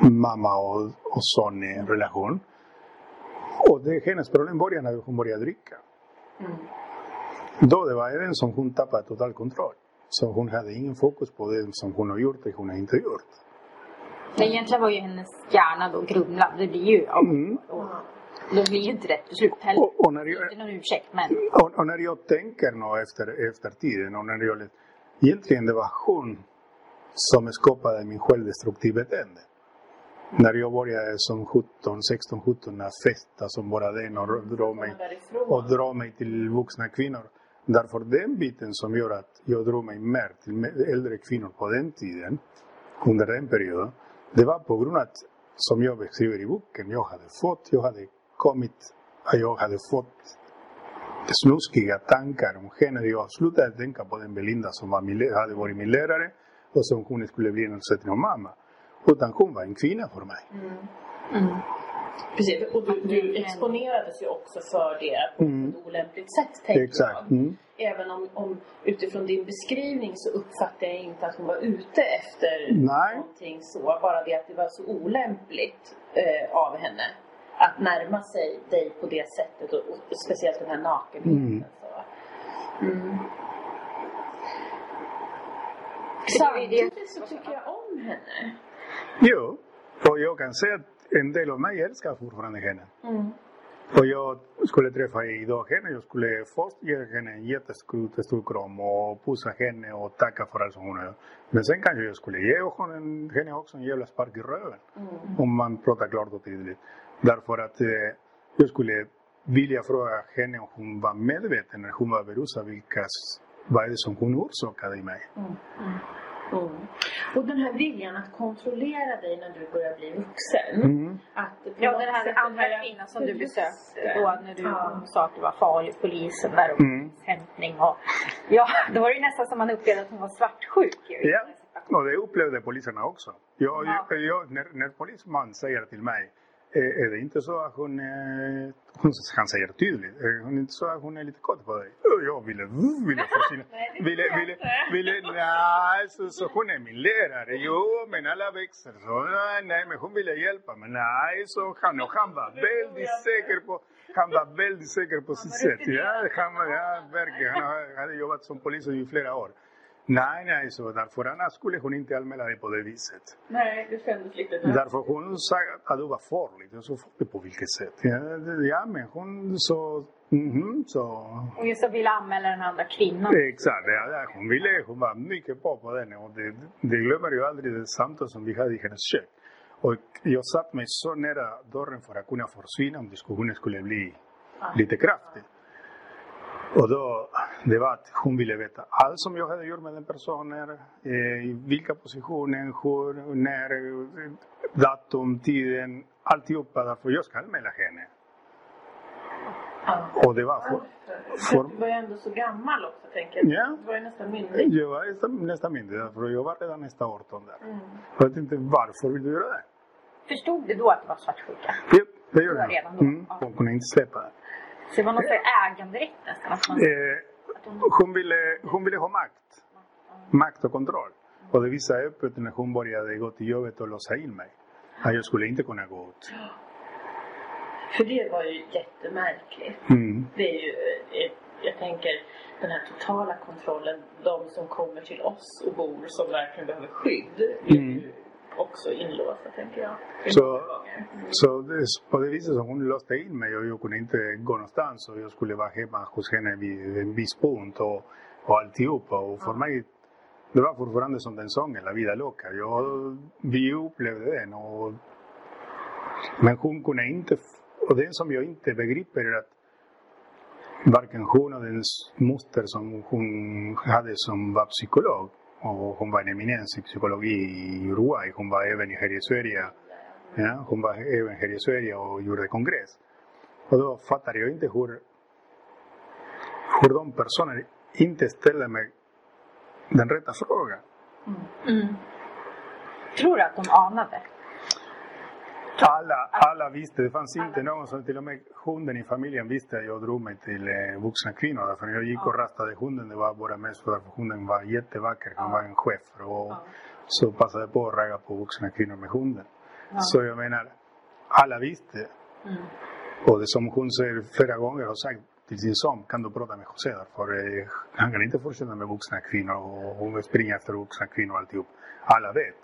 mamma och, och son relation. Och det, hennes problem började när hon började dricka. Då det var den som hon tappade total kontroll. Så hon hade ingen fokus på det som hon har gjort och hon har inte gjort. Men egentligen var ju hennes hjärna då grumlad. Det blir ju, Mm. och då blir ju inte rätt beslut heller. Och, och, när jag, Inte någon ursäkt men. och, och när jag tänker nu efter, efter tiden och när jag egentligen det var hon som skapade min självdestruktiva beteende. När jag började som 17, 16, 17 att festa som bara den och dra mig, och dra mig till vuxna kvinnor. Därför den biten som gör att jag drog mig mer till äldre kvinnor på den tiden, under den perioden, det var på grund av att, som jag beskriver i boken, jag hade fått, jag hade kommit, jag hade fått snuskiga tankar om henne. Jag slutade tänka på den Belinda som var min, hade varit min lärare och som hon skulle bli en sätt av mamma. Utan hon var en kvinna för mig. Mm. Mm. Precis, och du, du exponerades ju också för det på Mm. ett olämpligt sätt, tänker Exakt. jag. Mm. Även om, om utifrån din beskrivning så uppfattar jag inte att hon var ute efter Nej. någonting så. Bara det att det var så olämpligt eh, av henne att närma sig dig på det sättet och, och speciellt den här nakenheten. Mm. Så. Mm. Samtidigt så tycker jag om henne. Jo, och jag kan säga att en del av mig älskar fortfarande henne. Mm. Och jag skulle träffa idag henne. Jag skulle först ge henne en jättestor stor kram och pussa henne och tacka för allt som hon gör. Men sen kanske jag skulle ge hon- henne också en jävla spark i röven. Om man pratar klart och tydligt. Därför att eh, jag skulle vilja fråga henne om hon var medveten när hon var berusad vilka, vad är det som hon orsakade i mig. Mm. Och den här viljan att kontrollera dig när du börjar bli vuxen. Mm. Att på Ja, den här andra här kvinnan som du besökte då när du Ja. sa att du var farlig, polisen där och Mm. hämtning och... Ja, då var det nästan som man upplevde att hon var svartsjuk ju. Ja, och det upplevde poliserna också. Jag, Ja. jag, jag, när, när polisman säger till mig, är det inte så att hon, eh, han säger tydligt, är hon inte så att hon är lite kåt på dig? Jag ville, ville försvinna. ville, ville, ville, nej, så, så hon är min lärare. Jo, men alla växer. Så, nej, nej, men hon ville hjälpa mig. Nej, så han, och han var väldigt säker på, han var väldigt säker på sitt sätt. Ja, han ja, verkligen. Han hade jobbat som polis i flera år. Nej, nej, så därför annars skulle hon inte anmäla dig på det viset. Nej, det kändes lite... Därför hon sa att du var farlig. Jag sa, farlig på vilket sätt? Ja, det- ja men hon så, mhm, så. Och just ville anmäla den andra kvinnan. Exakt, ja, hon ville, hon var mycket på på den. Och det, det glömmer jag aldrig, det samtal som vi hade i hennes kök. Och jag satt mig så nära dörren för att kunna försvinna om diskussionen skulle bli lite kraftig. Och då, det var att hon ville veta allt som jag hade gjort med den personen, eh, i vilka positioner, hur, när, datum, tiden, alltihopa. Därför jag ska anmäla henne. Ja. Och det var för, För du var ju ändå så gammal också, tänker jag. Ja. Du var ju nästan myndig. jag var nästan, nästan mindre, därför jag var redan nästa 18 där. Mm. Jag vet inte varför vill du göra det? Förstod du då att det var svartsjuka? Det, det gjorde redan då, Mm, ja. hon kunde inte släppa det. Så det var någon slags äganderätt nästan? Att man, Eh, att hon, hon, ville, hon ville ha makt. Makt och kontroll. Och det visade öppet när hon började gå till jobbet och låsa in mig. Att jag skulle inte kunna gå ut. För det var ju jättemärkligt. Mm. Det är ju, eh, jag tänker den här totala kontrollen. De som kommer till oss och bor som verkligen behöver skydd. är Mm. Också inlåsta tänker jag. Så- gånger. Så det, på det viset som hon låste in mig och jag kunde inte gå någonstans och jag skulle vara hemma hos henne vid en viss punkt och, och alltihopa. Och för mig, det var fortfarande som den sången, La vida loca. Jag, vi upplevde den och men hon kunde inte, och det som jag inte begriper är att varken hon och dens moster som hon hade som var psykolog och hon var en eminens i psykologi i Uruguay. Hon var även i Sverige Ja, hon var även i Sverige och gjorde kongress. Och då fattade jag inte hur, hur de personerna inte ställde mig den rätta frågan. tror du att de anade? Alla, alla visste, det fanns inte någon som, till och med hunden i familjen visste att jag drog mig till eh, vuxna kvinnor. Därför när jag gick och rastade hunden, det var bara mest för att hunden var jättevacker. Han var en chef och så passade på att ragga på vuxna kvinnor med hunden. Så jag menar, alla visste. Och det som hon säger flera gånger har sagt till sin son, kan du prata med José därför eh, han kan inte fortsätta med vuxna kvinnor och hon springa efter vuxna kvinnor och alltihop. Alla vet.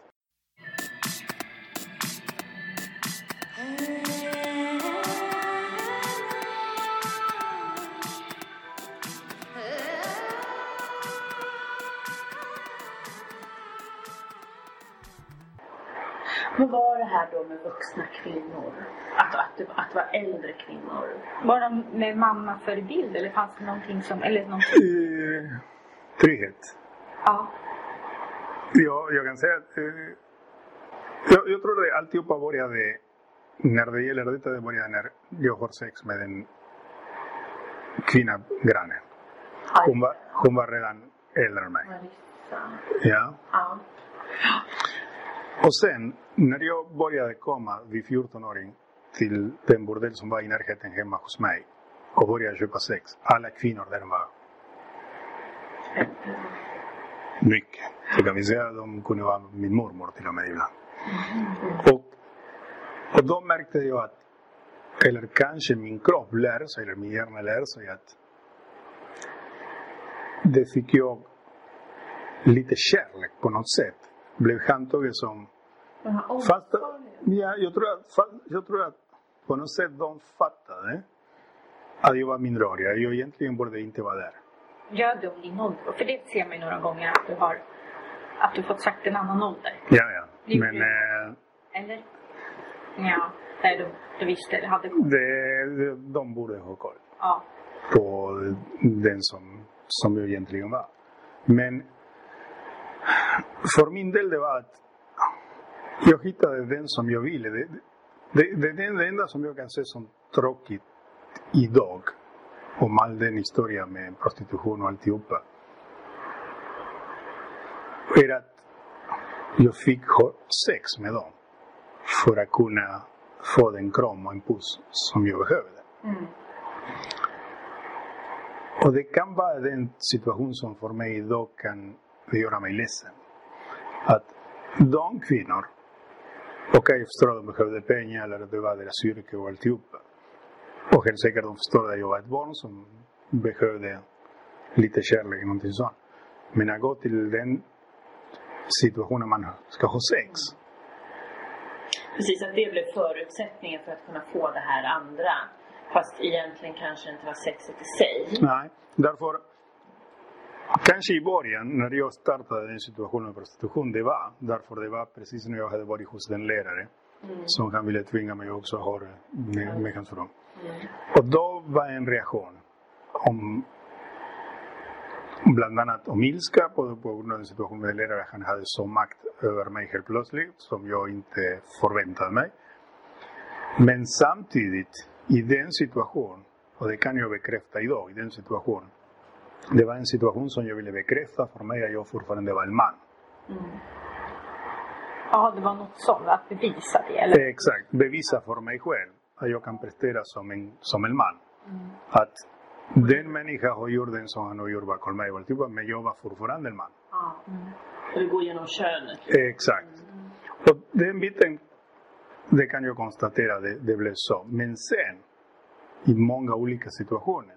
Då med vuxna kvinnor? Att, att, att det var äldre kvinnor? Var de med mamma förebild eller fanns det någonting som... Eller någonting? Eh, trygghet. Ja. Ja, jag kan säga att eh, jag, jag tror att alltihopa började när det gäller detta, det började när jag har sex med en kvinna, granne. Hon var, hon var redan äldre än mig. Ja. Och sen när jag började komma vid 14-åring till den bordell som var i närheten hemma hos mig och började köpa sex. Alla kvinnor där var mycket. Så kan vi säga att de kunde vara min mormor till och med ibland. Och, och då märkte jag att, eller kanske min kropp lär sig, eller min hjärna lär sig att det fick jag lite kärlek på något sätt. Blev handtagen som Fast, ja, jag, tror att, fa- jag tror att på något sätt de fattade att jag var minderårig. Jag egentligen borde inte vara där. Ljög du om din ålder? För det ser man ju några gånger att du har... Att du fått sagt en annan ålder. Ja, ja. Men du. eh, Eller? Ja. Nej, du, du visste eller hade koll. det, det, de borde ha koll Ja. på den som, som jag egentligen var. Men för min del det var att jag hittade den som jag ville. Det, det, det, det, det enda som jag kan se som tråkigt idag om all den historia med prostitution och alltihopa är att jag fick sex med dem för att kunna få den kram och en puss som jag behövde. Och det kan vara den situation som för mig idag kan göra mig ledsen. Att de kvinnor, okej jag förstår att de behövde pengar eller det var deras yrke och alltihopa. Och helt säkert de förstår att jag var ett barn som behövde lite kärlek, någonting sånt. Men att gå till den situationen man ska ha sex. Precis, att det blev förutsättningen för att kunna få det här andra. Fast egentligen kanske inte var sexet i sig. Nej, därför Kanske i början när jag startade den situationen med prostitution, det var därför det var precis när jag hade varit hos den lärare som han ville tvinga mig också att ha med, med hans rum. Och då var en reaktion om bland annat om ilska på, på grund av den situation med lärare. Han hade så makt över mig helt plötsligt som jag inte förväntade mig. Men samtidigt i den situationen, och det kan jag bekräfta idag, i den situationen. Det var en situation som jag ville bekräfta för mig att jag fortfarande var en man. Ja, det var något sånt. Att bevisa det. Eller? Exakt, bevisa för mig själv att jag kan prestera som en, som en man. Att den människa har gjort den som han har gjort bakom mig. Men jag var fortfarande en man. Och det går genom könet. Exakt. Och den biten, det kan jag konstatera, det, det blev så. Men sen, i många olika situationer,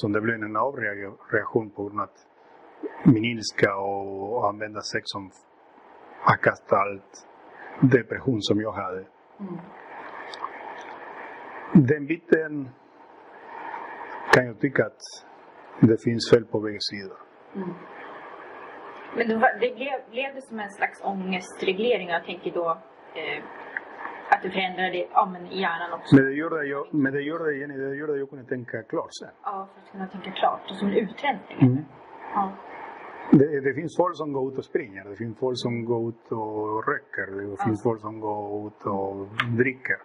som det blev en avreaktion på grund av att min ilska och använda sex som att kasta allt depression som jag hade. Den biten kan jag tycka att det finns fel på bägge sidor. Men det, var, det blev, blev det som en slags ångestreglering? Jag tänker då eh, att det förändrade ja, men i hjärnan också. Men det gjorde jag, men det gjorde Jenny, det gjorde jag kunde tänka klart sen. Ja, för att kunna tänka klart. Och som en utrensning. Mm. Ja. Det, det finns folk som går ut och springer, det finns folk som går ut och röker, det finns folk som går ut och dricker.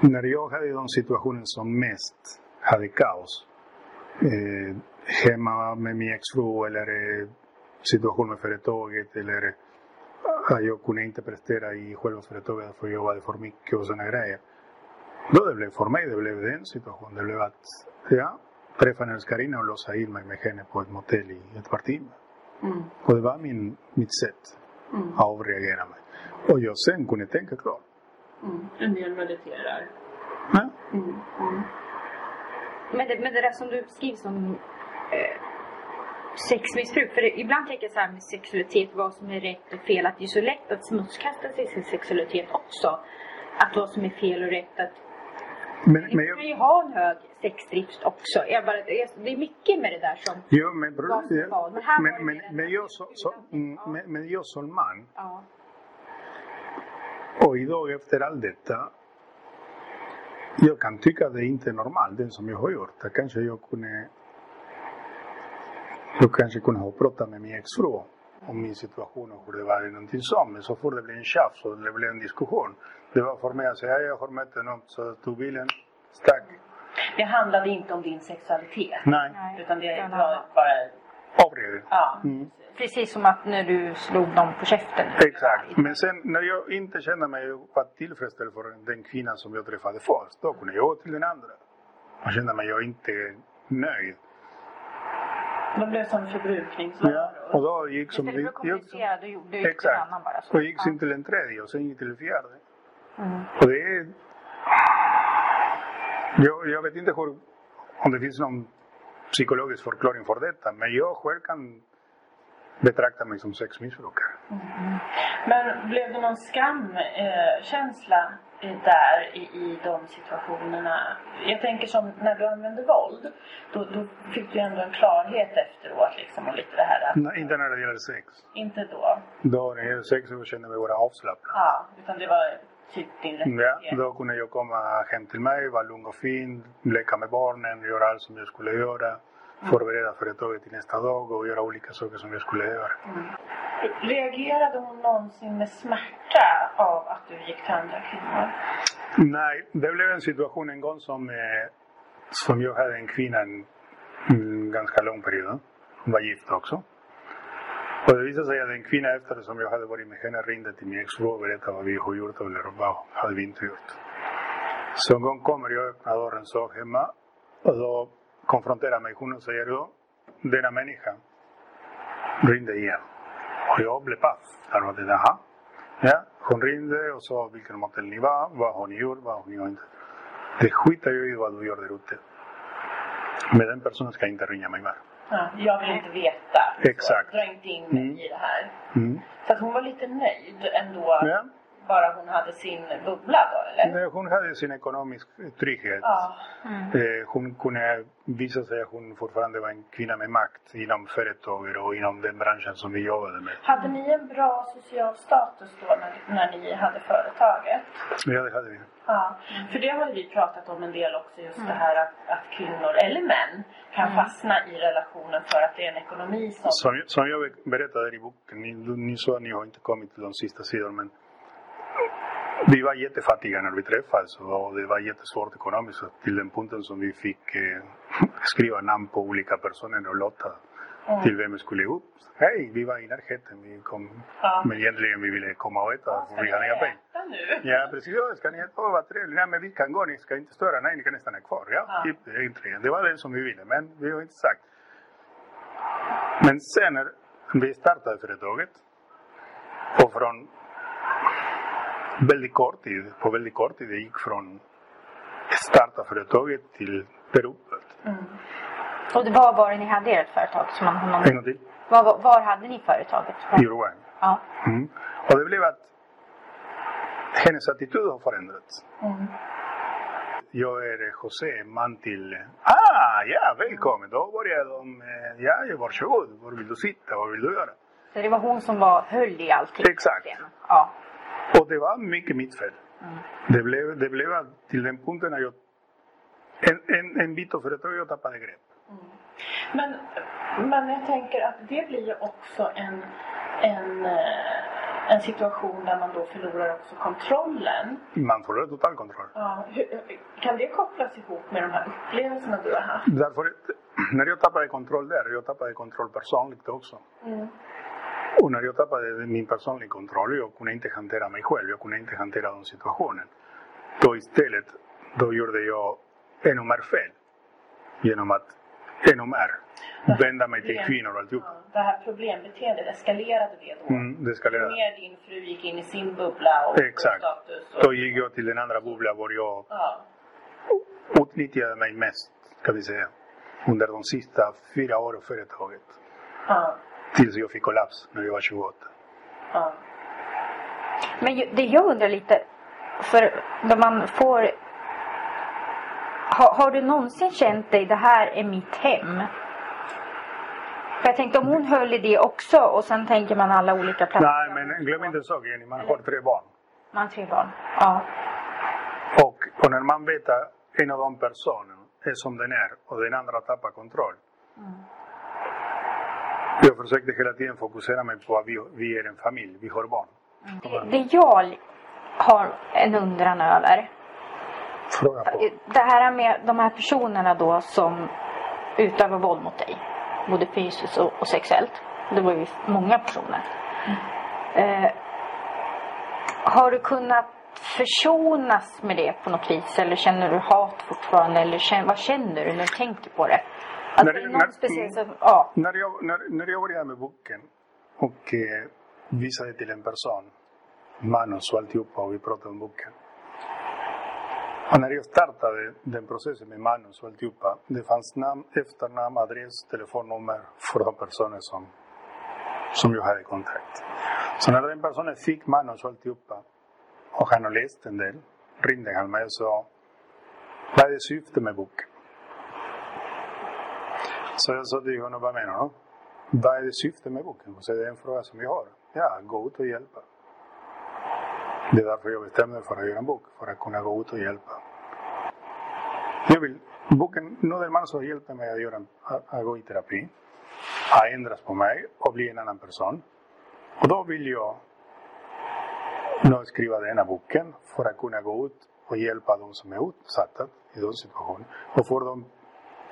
När jag hade de situationer som mest hade kaos, eh, hemma med min exfru eller eh, situation med företaget eller att jag kunde inte prestera i jobbade för mycket och sådana grejer. Då det blev för mig, det blev den situationen. Det blev att, ja, träffa en älskarinna och låsa in mig med henne på ett motell i ett par timmar. Mm. Och det var min, mitt sätt Mm. att avreagera mig. Och jag sen kunde tänka klart. Mm. En del mediterar. Ja. Mm. Mm. Men, det, men det där som du beskriver som eh, sexmissbruk. För ibland tänker jag så här med sexualitet, vad som är rätt och fel. Att det är så lätt att smutskasta sig sin sexualitet också. Att vad som är fel och rätt. Att Men, man men kan jag, ju ha en hög sexdrift också. Jag bara, det är mycket med det där som... jo, men, som var. Men här men, men, men, en- jag, så, så, mm, men, men jag som man Ja. Och idag efter allt detta, jag kan tycka att det inte är normalt, det som jag har gjort. Kanske jag kunde, jag kanske kunde ha pratat med min exfru om min situation och hur det var någonting sånt. Men så fort det blev en tjafs och det blev en diskussion, det var för mig att säga, jag har mött någon, så tog bilen, stack. Det handlade inte om din sexualitet. Nej. Utan det Ja, var bara... avred. Ja. Mm. Precis som att när du slog någon på käften. Exakt. Men sen när jag inte kände mig var tillfredsställd för den kvinnan som jag träffade först, då kunde jag gå till den andra. Och kände mig jag inte nöjd. De blev som förbrukningsvaror. Ja, och då gick som... Istället för att kommunicera, du till en Exakt. annan bara. Så. Och gick sen till en tredje och sen gick till en fjärde. Mm. Och det är... Jag, jag vet inte hur, om det finns någon psykologisk förklaring för detta, men jag själv kan betrakta mig som sexmissbrukare. Men blev det någon skamkänsla känsla, eh, där i, i de situationerna? Jag tänker som när du använde våld. Då, då fick du ändå en klarhet efteråt liksom och lite det här att, Nej, inte när det gäller sex. inte då. Då när det gäller sex så känner jag mig bara avslappnad. Ja, utan det var typ din Ja, rättighet. då kunde jag komma hem till mig, vara lugn och fin, leka med barnen, göra allt som jag skulle göra. Förbereda företaget till nästa dag och göra olika saker som jag skulle göra. Reagerade hon någonsin med smärta av att du gick till andra kvinnor? Nej, det blev en situation en gång som, eh, som jag hade en kvinna en, en ganska lång period. Hon var gift också. Och det visade sig att en kvinna efter som jag hade varit med henne ringde till min exfru och berättade vad vi har gjort eller vad hade vi inte gjort. Så en gång kommer jag, öppnar dörren så hemma och då konfronterar mig hon säger då, denna människa ringde igen. Och jag blev paff. Jag tänkte, jaha. Ja, hon ringde och sa vilken motell ni var, vad har ni gjort, vad har ni inte. Det skiter jag i vad du gör där ute. Men den personen ska inte ringa mig mer. Ja, jag vill inte veta. Exakt. Så, dra inte in mig Mm. i det här. Mm. Så att hon var lite nöjd ändå. Ja. Bara hon hade sin bubbla då eller? Nej, Hon hade sin ekonomisk trygghet. Ja. Eh, Hon kunde visa sig att hon fortfarande var en kvinna med makt inom företaget och inom den branschen som vi jobbade med. Hade ni en bra social status då när, när ni hade företaget? Ja, det hade vi. Ja, för det har ju vi pratat om en del också just det här att, att kvinnor, eller män, kan fastna i relationen för att det är en ekonomi som... Som, som jag berättade i boken, ni, ni sa att ni har inte kommit till de sista sidorna men vi var jättefattiga när vi träffades och det var jättesvårt ekonomiskt till den punkten som vi fick eh, skriva namn på olika personer och låta till vem skulle upp. Hej, vi var i närheten. Vi kom, Ja. men egentligen vi ville komma och äta. Ska vi hade inga pengar. nu? Ja, precis. Ja, ska ni äta? Åh, vad trevligt. Nej, men vi kan gå. Ni ska inte störa. Nej, ni kan stanna kvar. Ja, Ja. typ, det. det var det som vi ville, men vi har inte sagt. Men sen när vi startade företaget och från väldigt kort tid, på väldigt kort tid, det gick från starta företaget till beroendet. Och det var var ni hade ert företag? Som man, man, En gång till. var, var, hade ni företaget? I Uruguay. Ja. Mm. Och det blev att hennes attityd har förändrats. Jag är José, man till... Ah, ja, välkommen! Då började de... ja, varsågod. Var vill du sitta? Vad vill du göra? Så det var hon som var, höll i allting? Exakt. Ja. Och det var mycket mitt fel. Det, blev, det blev att till den punkten när jag... En, en, en bit av företaget jag tappade grepp. Men, men jag tänker att det blir ju också en, en, eh, en situation där man då förlorar också kontrollen. Man förlorar total kontroll. Ja, hur, kan det kopplas ihop med de här upplevelserna du har haft? Därför, när jag tappade kontroll där, jag tappade kontroll personligt också. Och när jag tappade min personliga kontroll, jag kunde inte hantera mig själv, jag kunde inte hantera den situationen. Då istället, då gjorde jag ännu mer fel. Genom att ännu mer vända mig till kvinnor och alltihop. Ja, det här problembeteendet, eskalerade det då? Mm, det ska Ju mer din fru gick in i sin bubbla och Exakt. status? Och, Då gick jag till den andra bubblan var jag ja. utnyttjade mig mest, ska vi säga. Under de sista fyra åren företaget. Ja. Tills jag fick kollaps när jag var 28. Ja. Men det jag undrar lite, för när man får... Har, har du någonsin känt dig, det här är mitt hem? För jag tänkte om hon höll i det också och sen tänker man alla olika platser. Nej, men glöm inte en sak Jenny, man har tre barn. Man har tre barn. Ja. Och, och när man vet att en av de personerna är som den är och den andra tappar kontroll. Jag försökte hela tiden fokusera mig på att vi, vi är en familj, vi har barn. Det, det jag har en undran över. Fråga på. Det här med de här personerna då som utövar våld mot dig. Både fysiskt och, och sexuellt. Det var ju många personer. Eh, har du kunnat försonas med det på något vis? Eller känner du hat fortfarande? Eller vad känner du när du tänker på det? Alltså, När- någon när- speciell som, ja. När jag, när, när jag började med boken och eh, visade till en person manus och alltihopa och vi pratade om boken. Och när jag startade den processen med manus och alltihopa, det fanns namn, efternamn, adress, telefonnummer för de personer som, som jag hade kontakt. Så när den personen fick manus och alltihopa och han har läst en del, ringde han mig och sa vad är det syfte med boken? Så jag sa till honom, vad menar du? Vad är det syftet med boken? Så det är en fråga som vi har. Ja, gå ut och hjälpa. Det är därför jag bestämde mig för att göra en bok, för att kunna gå ut och hjälpa. Jag vill, boken Nudelman har hjälper mig att, göra, att, att gå i terapi, att ändras på mig och bli en annan person. Och då vill jag nu skriva denna boken för att kunna gå ut och hjälpa de som är utsatta i den situationen. Och för dem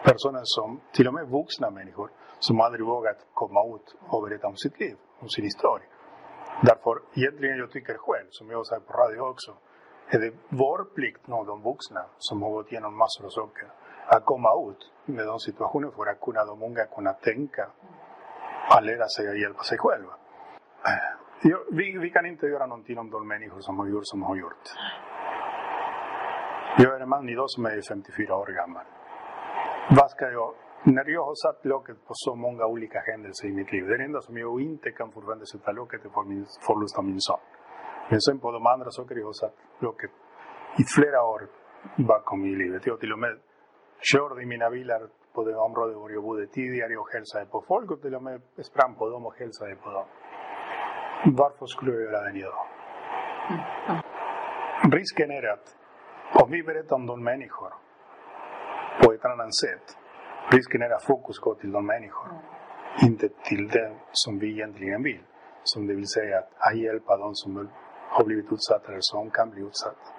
personer som, till och med vuxna människor, som aldrig vågat komma ut och berätta om sitt liv, om sin historia. Därför, egentligen jag tycker själv, som jag har sagt på radio också, är det vår plikt, nu de vuxna, som har gått igenom massor av saker, att komma ut med de situationer för att kunna de unga kunna tänka, att lära sig att hjälpa sig själva. Jag, vi, vi kan inte göra någonting om de människor som har gjort som har gjort. Jag är en man idag som är 54 år gammal. Vasca, nerviosabb loket på så många olika händelser i mitt liv. Den enda som jag inte kan fortfarande sätta locket är för min, förlust av min son. Men sen på de andra saker jag har satt locket i flera år bakom i livet. Jag till och med körde i mina bilar på det område där jag bodde tidigare och hälsade på folk och till och med sprang på dem och hälsade på dem. Varför skulle jag göra det idag? Risken är att om vi berättar om de människor på ett annat sätt, risken är att fokus går till de människor. Inte till det som vi egentligen vill. Som det vill säga att, att hjälpa de som har blivit utsatta eller som kan bli utsatta.